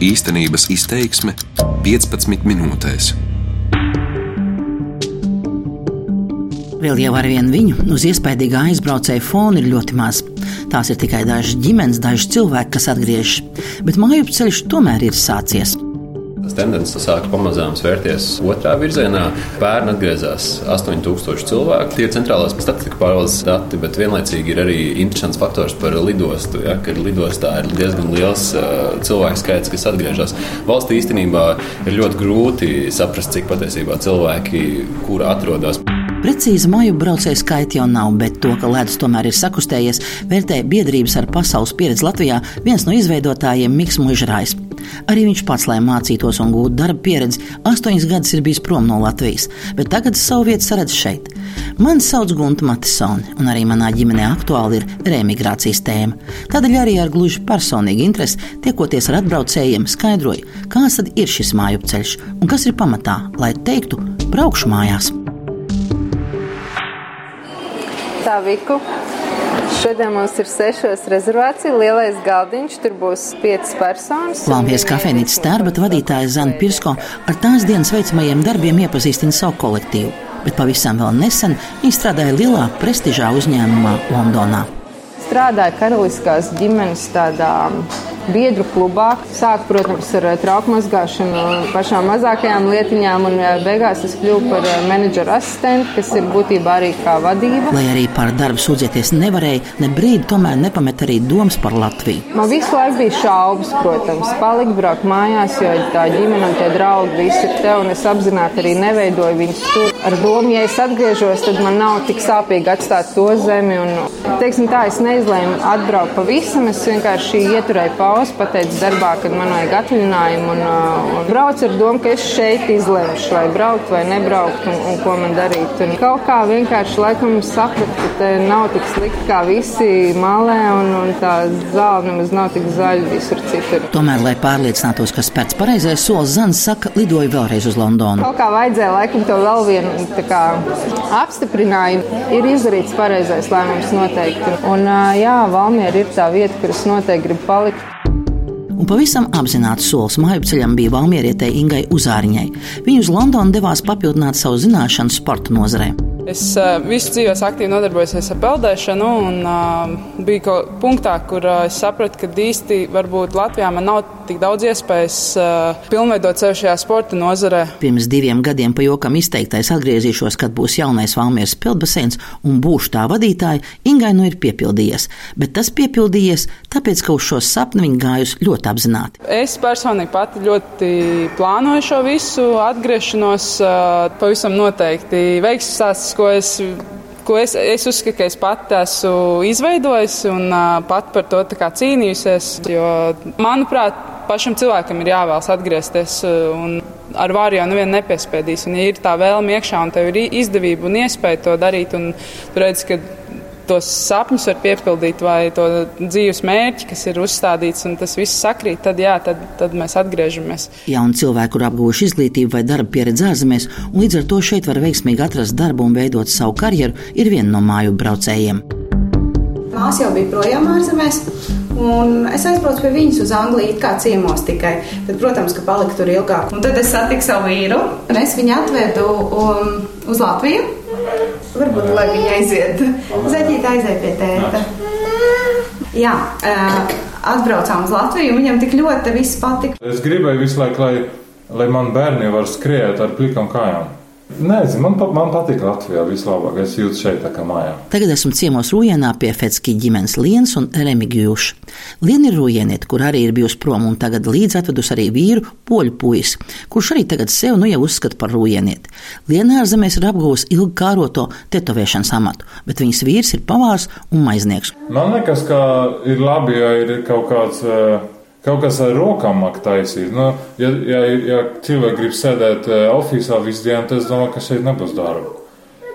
Īstenības izteiksme 15 minūtēs. Vēl jau ar vienu viņu uz iespaidīgā aizbraucēja fona ir ļoti maz. Tās ir tikai dažas ģimenes, daži cilvēki, kas atgriežas, bet māju ceļš tomēr ir sācies. Tendence sāk pamazām svērties otrā virzienā. Pērn atgriezās 8000 cilvēku. Tie ir centrālās statistikas pārvaldes dati, bet vienlaicīgi ir arī interesants faktors par lidostu. Ja, kad lidostā ir diezgan liels uh, cilvēku skaits, kas atgriežas. Valstī īstenībā ir ļoti grūti saprast, cik patiesībā cilvēki, kur atrodas. Precīzi māju braucēju skaita jau nav, bet to, ka ledus tomēr ir sakustējies, vērtē biedrības ar pasaules pieredzi Latvijā viens no izveidotājiem Miks Mužrājs. Arī viņš pats, lai mācītos un gūtu darba pieredzi, astoņas gadus ir bijis prom no Latvijas, bet tagad savu vietu saredz šeit. Mani sauc Gunta Matisone, un arī manā ģimenē aktuāli ir reemigrācijas tēma. Tādēļ arī ar gluži personīgu interesi, tiekoties ar atbraucējiem, skaidroju, kāds tad ir šis māju ceļš un kas ir pamatā, lai teiktu, braukšu mājās. Tā Viku. Šodien mums ir sešos rezervācija, lielais galdiņš, tur būs piecas personas. Lampijas kafejnīcas stārbat vadītāja Zana Pirsko ar tās dienas veicamajiem darbiem iepazīstina savu kolektīvu, bet pavisam vēl nesen viņa strādāja lielā prestižā uzņēmumā Londonā. Strādāja karaliskās ģimenes tādā biedru klubā. Sāk, protams, ar eh, trauku mazgāšanu, pašām mazākajām lietiņām, un eh, beigās es kļuvu par eh, menedžera asistentu, kas ir būtībā arī kā vadība. Lai arī par darbu sūdzēties nevarēja, ne brīdi tomēr nepamet arī domas par Latviju. Man visu laiku bija šaubas, protams, palikt braukt mājās, jo tā ģimene un tie draugi visi ir te, un es apzināti arī neveidoju viņus tur. Ar domu, ja es atgriežos, tad man nav tik sāpīgi atstāt to zemi. Un, teiksim tā, es neizlēmu atbraukt pavisam, es vienkārši ieturēju pauzi pauzi, pateicu darbā, kad man vajag atvaļinājumu. Un, uh, un braucu ar domu, ka es šeit izlemšu, vai braukt vai nebraukt un, un ko man darīt. Un kaut kā vienkārši laikam sapratu, ka te nav tik slikti kā visi malē un, un tā zāle nemaz nav tik zaļa visur citur. Tomēr, lai pārliecinātos, ka spērts pareizais solis, Zans saka, lidoja vēlreiz uz Londonu. Kaut kā vajadzēja laikam to vēl vienu kā, apstiprinājumu. Ir izdarīts pareizais lēmums noteikti. Un uh, jā, Valmiera ir tā vieta, kur es noteikti gribu palikt un pavisam apzināts solis māju ceļam bija Valmierietei Ingai Uzāriņai. Viņa uz Londonu devās papildināt savu zināšanu sporta nozarē. Es uh, visu dzīvi aktīvi nodarbojos ar peldēšanu, un uh, bija kaut kādā punktā, kur uh, es sapratu, ka īsti varbūt Latvijā man nav tik daudz iespējas uh, pilnveidot sevi šajā sporta nozarē. Pirms diviem gadiem pa jokam izteiktais atgriezīšos, kad būs jaunais Valmieras peldbaseins un būšu tā vadītāja, Ingai nu ir piepildījies. Bet tas piepildījies tāpēc, ka uz šo sapni viņa gājusi ļoti apzināti. Es personīgi pati ļoti plānoju šo visu atgriešanos. Uh, pavisam noteikti veiksmīgs stāsts ko es ko es, es uzskatu, ka es pati esmu izveidojusi un uh, pat par to cīnījusies. Jo, manuprāt, pašam cilvēkam ir jāvēlas atgriezties. Un, Ar vāru jau nevienu nepiespiedīs. Un, ja ir tā vēlme iekšā, un tev ir izdevība un iespēja to darīt, un tu redz, ka tos sapņus var piepildīt, vai to dzīves mērķi, kas ir uzstādīts, un tas viss sakrīt, tad, jā, tad, tad mēs atgriežamies. Jauni cilvēki, kur apguvuši izglītību vai darba pieredzi ārzemēs, un līdz ar to šeit var veiksmīgi atrast darbu un veidot savu karjeru, ir viena no māju braucējiem. Māsa jau bija projām ārzemēs. Un es aizbraucu pie viņas uz Angliju, kā ciemos tikai. Tad, protams, ka paliku tur ilgāk. Un tad es satiku savu vīru, un es viņu atvedu um, uz Latviju. Varbūt, lai viņa aiziet. Zeķīte aiziet pie tēta. Jā, atbraucām uz Latviju, un viņam tik ļoti viss patika. Es gribēju visu laiku, lai, lai man bērni var skriet ar plikām kājām. Nezinu, man, man patīk Latvijā vislabāk. Es jūtu šeit tā kā mājā. Tagad esmu ciemos Rūjienā pie Fetski ģimenes Lienas un Remigijuša. Liena ir Rūjieniet, kur arī ir bijusi prom un tagad līdz atvedus arī vīru poļu puisi, kurš arī tagad sev nu jau uzskata par Rūjieniet. Liena ārzemēs ir apgūs ilgi kāroto tetovēšanas amatu, bet viņas vīrs ir pavārs un maiznieks. Man liekas, ka ir labi, ja ir kaut kāds. Uh, Kaut kas ar rokām taisīt. Nu, ja, ja, ja cilvēki grib sēdēt uh, oficiālā visu dienu, tad es domāju, ka šeit nebūs darba.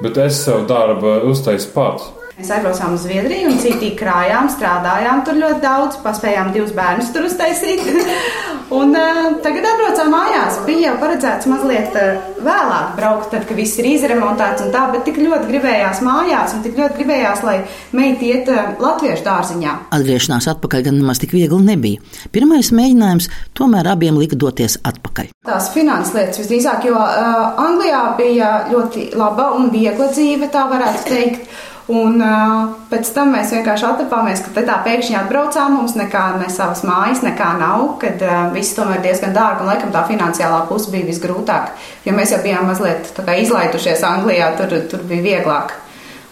Bet es savu darbu uztaisu pats. Mēs aizbraucām uz Zviedriju un citīgi krājām, strādājām tur ļoti daudz, paspējām divus bērnus tur uztaisīt. Un uh, tagad atbraucām mājās. Bija jau paredzēts mazliet uh, vēlāk braukt, tad, kad viss ir izremontēts un tā, bet tik ļoti gribējās mājās un tik ļoti gribējās, lai meita iet uh, latviešu dārziņā. Atgriešanās atpakaļ gan nemaz tik viegli nebija. Pirmais mēģinājums tomēr abiem lika doties atpakaļ. Tās finanses lietas visdrīzāk, jo uh, Anglijā bija ļoti laba un viegla dzīve, tā varētu teikt. Un uh, pēc tam mēs vienkārši attapāmies, ka tā pēkšņi atbraucām. Mums nekā ne savas mājas, nekā nav, kad uh, viss tomēr diezgan dārgi un laikam tā finansiālā puse bija visgrūtāk. Jo mēs jau bijām mazliet izlaidušies Anglijā, tur, tur bija vieglāk.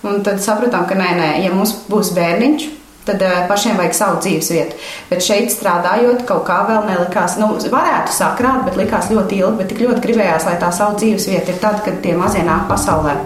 Un tad sapratām, ka nē, nē, ja mums būs bērniņš, tad uh, pašiem vajag savu dzīves vietu. Bet šeit strādājot, kaut kā vēl nelikās, nu, varētu sakrāt, bet likās ļoti ilgi, bet tik ļoti gribējās, lai tā savu dzīves vieta ir tad, kad tie mazie nāk pasaulē.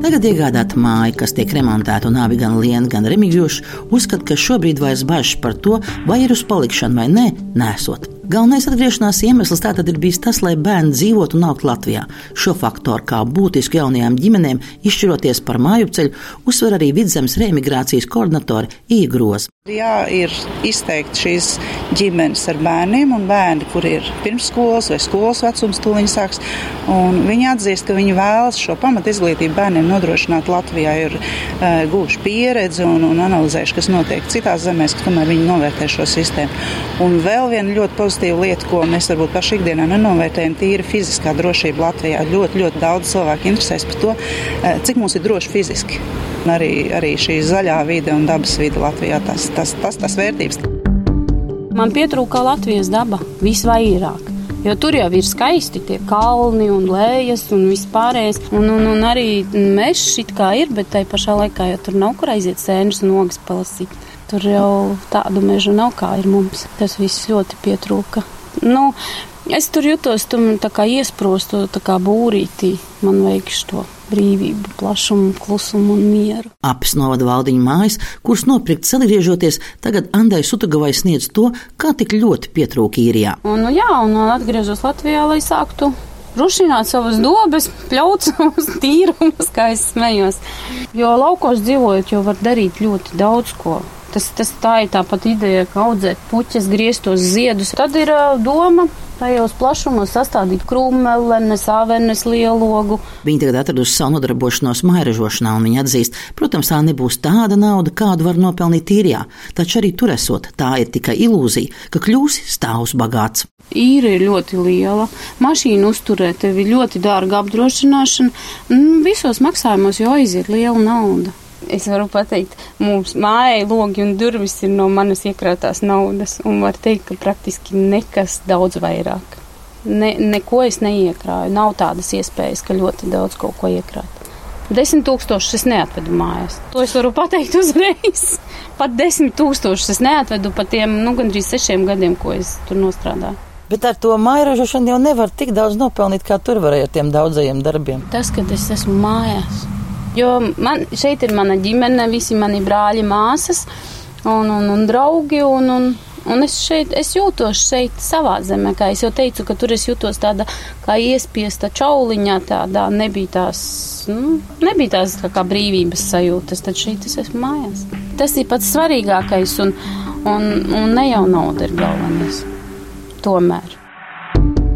Tagad iegādāta māja, kas tiek remontēta, un abi gan Liena, gan Remigijs uzskata, ka šobrīd vairs bažas par to, vai ir uz palikšanu vai nē, nesot. Galvenais atgriešanās iemesls tātad ir bijis tas, lai bērni dzīvotu un augtu Latvijā. Šo faktoru kā būtisku jaunajām ģimenēm, izšķiroties par mājupceļu, uzsver arī vidzemes reemigrācijas koordinatori Īgroza. Jā, ir izteikti šīs ģimenes ar bērniem, un bērni, kur ir pirmsskolas vai skolas vecums, tūlīt sāks. Viņi atzīst, ka viņi vēlas šo pamatu izglītību bērniem nodrošināt Latvijā, ir uh, guvuši pieredzi un, un analizējuši, kas notiek citās zemēs, ka tomēr viņi novērtē šo sistēmu. Un vēl viena ļoti pozitīva lieta, ko mēs varbūt paši ikdienā nenovērtējam, ir fiziskā drošība Latvijā. Ļoti, ļoti daudz cilvēku interesēs par to, uh, cik mums ir droši fiziski. Arī, arī šī zaļā vide un dabas vide Latvijā tas, tas, tas, tas vērtības. Man pietrūka Latvijas daba visvairāk. Jo tur jau ir skaisti tie kalni un lējas un vispārējais. Un, un, un arī mežs it kā ir, bet tai pašā laikā jau tur nav kur aiziet sēnes un ogas palasīt. Tur jau tādu mežu nav kā ir mums. Tas viss ļoti pietrūka. Nu, es tur jutos tā kā iesprostu, tā kā būrītī. Man vajag šo brīvību, plašumu, klusumu un mieru. Apis novada valdiņu mājas, kuras nopirkt atgriežoties, tagad Andai Sutagavai sniedz to, kā tik ļoti pietrūka īrijā. Un, nu, jā, un atgriezos Latvijā, lai sāktu rušināt savas dobes, pļaut savus tīrumus, kā es smējos. Jo laukos dzīvojot, jau var darīt ļoti daudz ko. Tas, tas tā ir tā pat ideja, ka audzēt puķes, grieztos ziedus. Tad ir doma tajos plašumos sastādīt krūmelenes, avenes, lielogu. Viņi tagad atraduši savu nodarbošanos mairažošanā, un viņi atzīst, protams, tā nebūs tāda nauda, kādu var nopelnīt īrijā, taču arī tur esot, tā ir tikai ilūzija, ka kļūsi stāvs bagāts. Īra ir ļoti liela, mašīnu uzturē, tev ir ļoti dārga apdrošināšana, visos maksājumos jau aiziet liela nauda. Es varu pateikt, mums mājai logi un durvis ir no manas iekrātās naudas, un var teikt, ka praktiski nekas daudz vairāk. Ne, neko es neiekrāju. Nav tādas iespējas, ka ļoti daudz kaut ko iekrāt. Desmit tūkstošus es neatvedu mājās. To es varu pateikt uzreiz. Pat desmit tūkstošus es neatvedu pat tiem, nu, gandrīz sešiem gadiem, ko es tur nostrādāju. Bet ar to mairažošanu jau nevar tik daudz nopelnīt, kā tur varēja ar tiem daudzajiem darbiem. Tas, ka es esmu mājās. Jo man, šeit ir mana ģimene, visi mani brāļi, māsas un, un, un draugi. Un, un, un es šeit es jūtos šeit savā zemē, kā jau teicu, ka tur es jūtos tāda kā iespiesta čauliņā, tādā nebija tās, nu, nebija tās kā, kā brīvības sajūtas, tad šeit es esmu mājās. Tas ir pats svarīgākais un, un, un ne jau nauda ir galvenais. Tomēr.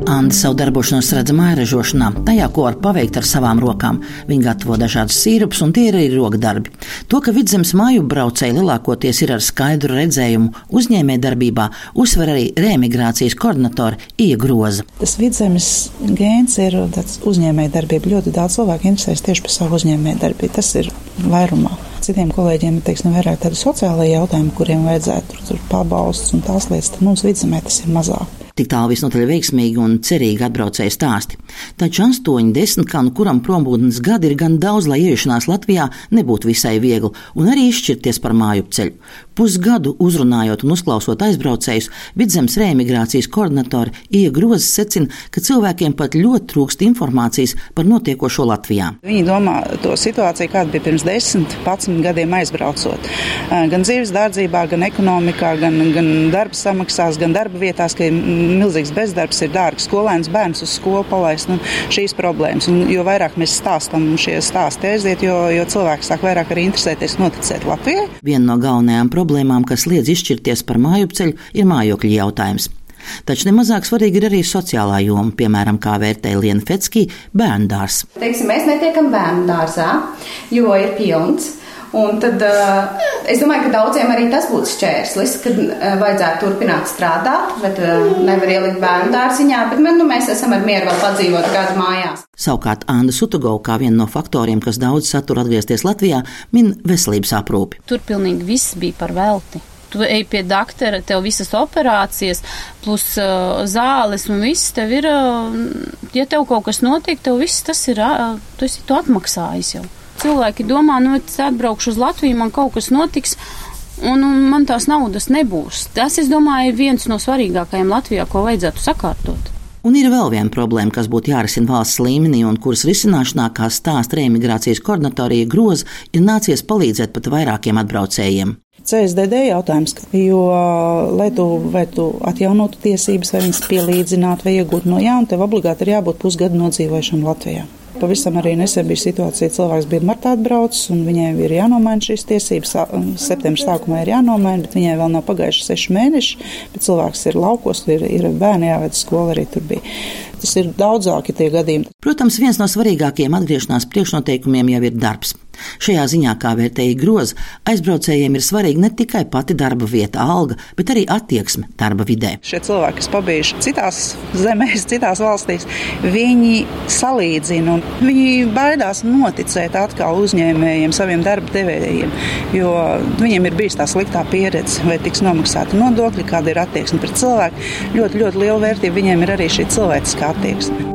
Anna savu darbošanos redz mairažošanā, tajā, ko var paveikt ar savām rokām. Viņa gatavo dažādas sīrupus, un tie ir arī rokdarbi. To, ka vidzemes māju braucēji lielākoties ir ar skaidru redzējumu uzņēmē darbībā, uzsver arī reemigrācijas koordinatora Iegroza. Tas vidzemes gēns ir uzņēmē darbība. Ļoti daudz cilvēku interesēs tieši par savu uzņēmē darbību. Tas ir vairumā citiem kolēģiem ir teiksim, vairāk tādi sociālai jautājumi, kuriem vajadzētu tur, tur pabalstus un tās lietas. Tad mums vidzemē tas ir mazāk. Tik tālu visnotaļ veiksmīgi un cerīgi atbraucēja stāsti. Taču 8, 10 kanu, kuram prombūtnes gadi ir gan daudz, lai ieiešanās Latvijā nebūtu visai viegli, un arī izšķirties par māju ceļu. Pusgadu uzrunājot un uzklausot aizbraucējus, vidzemes reemigrācijas koordinatori Iegrozes secina, ka cilvēkiem pat ļoti trūkst informācijas par notiekošo Latvijā. Viņi domā to situāciju, kāda bija pirms 10, 11 gadiem aizbraucot. Gan dzīves dārdzībā, gan ekonomikā, gan, gan darba samaksās, gan darba vietās, ka milzīgs bezdarbs ir dārgs skolēns bērns uz skolu palaist. Nu, šīs problēmas. Un, jo vairāk mēs stāstam, šie stāsti aiziet, jo, jo cilvēki sāk vairāk arī interesēties, noticēt Latvijai. Viena no galvenajām problēmām problēmām, kas liedz izšķirties par mājupceļu, ir mājokļu jautājums. Taču nemazāk svarīgi ir arī sociālā joma, piemēram, kā vērtēja Liena Fetskī, bērnu dārzs. Mēs netiekam bērnu dārzā, jo ir pilns. Un tad uh, es domāju, ka daudziem arī tas būtu šķērslis, kad uh, vajadzētu turpināt strādāt, bet uh, nevar ielikt bērnu dārziņā, bet man, nu, mēs esam ar mieru vēl padzīvot gadu mājās. Savukārt Anna Sutugova, kā viena no faktoriem, kas daudz satura atgriezties Latvijā, min veselības aprūpi. Tur pilnīgi viss bija par velti tu ej pie doktora, tev visas operācijas, plus uh, zāles un viss tev ir, uh, ja tev kaut kas notiek, tev viss tas ir, uh, tu esi to atmaksājis jau. Cilvēki domā, nu, es atbraukšu uz Latviju, man kaut kas notiks. Un, un man tās naudas nebūs. Tas, es domāju, ir viens no svarīgākajiem Latvijā, ko vajadzētu sakārtot. Un ir vēl viena problēma, kas būtu jārisina valsts līmenī, un kuras risināšanā, kā stāsta reimigrācijas koordinatorija Groza, ir nācies palīdzēt pat vairākiem atbraucējiem. CSDD jautājums, jo, lai tu, vai tu atjaunotu tiesības, vai viņas pielīdzinātu, vai iegūtu no jauna, tev obligāti ir jābūt pusgadu nodzīvošam Latvijā. Pavisam arī nesen bija situācija, cilvēks bija martā atbraucis, un viņai ir jānomaina šīs tiesības. Septembrī sākumā ir jānomaina, bet viņai vēl nav pagājuši seši mēneši. Cilvēks ir laukos, ir, ir bērni jāved skolu arī tur bija. Tas ir daudzāki tie gadījumi. Protams, viens no svarīgākajiem atgriešanās priekšnoteikumiem jau ir darbs. Šajā ziņā, kā vērtēja groza, aizbraucējiem ir svarīga ne tikai pati darba vieta, alga, bet arī attieksme darba vidē. Šie cilvēki, kas pabijuši citās zemēs, citās valstīs, viņi salīdzina un viņi baidās noticēt atkal uzņēmējiem, saviem darba devējiem, jo viņiem ir bijusi tā sliktā pieredze, vai tiks nomaksāta nodokļi, kāda ir attieksme pret cilvēku. Ļoti, ļoti liela vērtība viņiem ir arī šī cilvēciskā attieksme.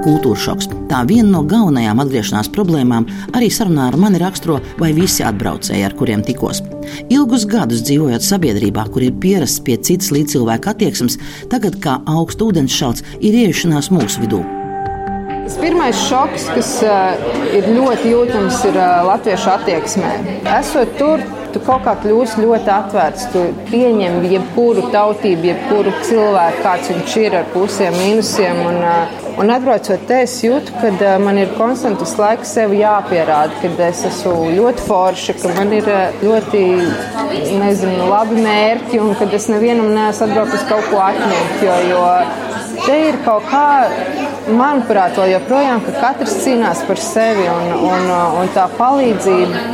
Kultūra šoks. Tā viena no galvenajām atgriešanās problēmām arī sarunā ar mani raksturo, vai visi atbraucēji, ar kuriem tikos. Ilgus gadus dzīvojot sabiedrībā, kur ir pierasts pie citas līdzcilvēka attieksmes, tagad kā augsts ūdens šalts ir ieiešanās mūsu vidū. Tas pirmais šoks, kas uh, ir ļoti jūtams, ir uh, latviešu attieksmē. Esot tur, tu kaut kā kļūsi ļoti atvērts. Tu pieņem jebkuru tautību, jebkuru cilvēku, kāds viņš ir ar pusēm, mīnusiem. Un, uh, Un atbraucot te, es jūtu, ka uh, man ir konstantas laiks sev jāpierāda, ka es esmu ļoti forša, ka man ir ļoti nezinu, labi mērķi un ka es nevienam neesmu atbraucis kaut ko atņemt. Jo, jo te ir kaut kā, manuprāt, vēl joprojām, ka katrs cīnās par sevi un, un, un tā palīdzība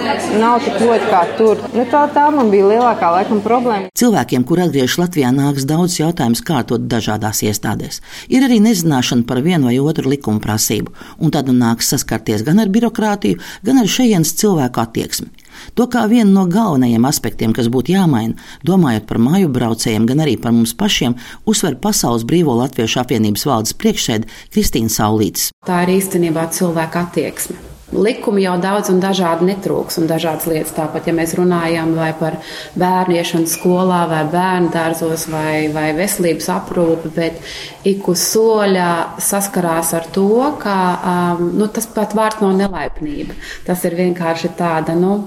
nav tik ļoti kā tur. Nu, tā, tā man bija lielākā laikam problēma. Cilvēkiem, kur atgriežas Latvijā, nāks daudz jautājumus kārtot dažādās iestādēs. Ir arī nezināšana par vienu vai otru likuma prasību, un tad nāks saskarties gan ar birokrātiju, gan ar šejienes cilvēku attieksmi. To kā vienu no galvenajiem aspektiem, kas būtu jāmaina, domājot par māju braucējiem, gan arī par mums pašiem, uzsver Pasaules Brīvo Latviešu apvienības valdes priekšsēde Kristīna Saulītis. Tā ir īstenībā cilvēka attieksme. Likumi jau daudz un dažādi netrūks, un dažādas lietas. Tāpat, ja mēs runājam par bērnu iešanu skolā, vai bērnu dārzos, vai, vai veselības aprūpi, bet ik uz soļa saskarās ar to, ka um, nu, tas pat vārds nav nelaipnība. Tas ir vienkārši tāda, nu,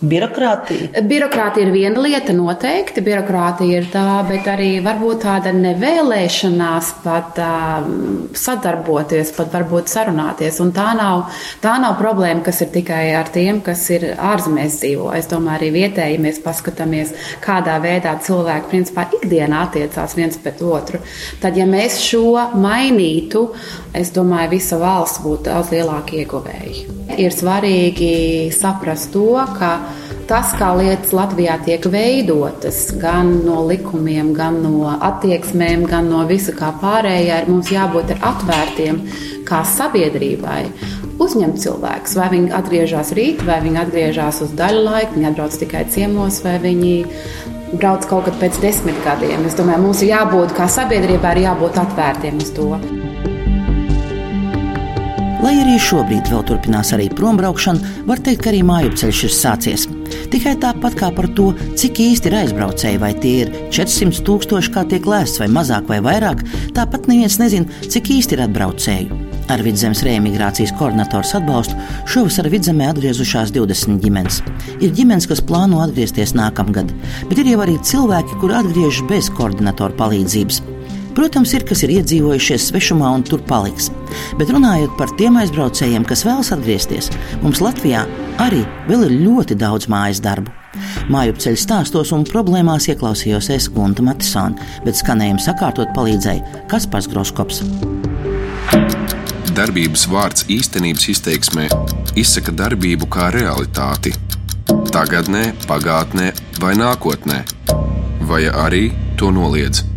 Birokrātija? Birokrātija ir viena lieta, noteikti. Birokrātija ir tā, bet arī varbūt tāda nevēlēšanās pat uh, sadarboties, pat varbūt sarunāties. Un tā nav, tā nav problēma, kas ir tikai ar tiem, kas ir ārzemēs dzīvo. Es domāju, arī vietēji, ja mēs paskatāmies, kādā veidā cilvēki principā ikdienā attiecās viens pret otru, tad, ja mēs šo mainītu, es domāju, visa valsts būtu daudz lielāki ieguvēji. Ir svarīgi saprast to, ka tas, kā lietas Latvijā tiek veidotas, gan no likumiem, gan no attieksmēm, gan no visa kā pārējā, ir mums jābūt atvērtiem kā sabiedrībai. Uzņemt cilvēkus, vai viņi atgriežas rīt, vai viņi atgriežas uz daļu laika, viņi atbrauc tikai ciemos, vai viņi brauc kaut kad pēc desmit gadiem. Es domāju, mums ir jābūt kā sabiedrībai, ir jābūt atvērtiem uz to. Lai arī šobrīd vēl turpinās arī prombraukšana, var teikt, ka arī mājupceļš ir sācies. Tikai tāpat kā par to, cik īsti ir aizbraucēji, vai tie ir 400 tūkstoši, kā tiek lēsts, vai mazāk vai vairāk, tāpat neviens nezina, cik īsti ir atbraucēju. Ar vidzemes reimigrācijas koordinatoru atbalstu šovasar vidzemē atgriezušās 20 ģimenes. Ir ģimenes, kas plāno atgriezties nākamgad, bet ir jau arī cilvēki, kur atgriežas bez koordinatoru palīdzības. Protams, ir kas ir iedzīvojušies svešumā un tur paliks. Bet runājot par tiem aizbraucējiem, kas vēlas atgriezties, mums Latvijā arī vēl ir ļoti daudz mājas darbu. Mājupceļu stāstos un problēmās ieklausījos es Gunta Matisāna, bet skanējumu sakārtot palīdzēja Kaspars Groskops. Darbības vārds īstenības izteiksmē izsaka darbību kā realitāti. Tagatnē, pagātnē vai nākotnē, vai arī to noliedz.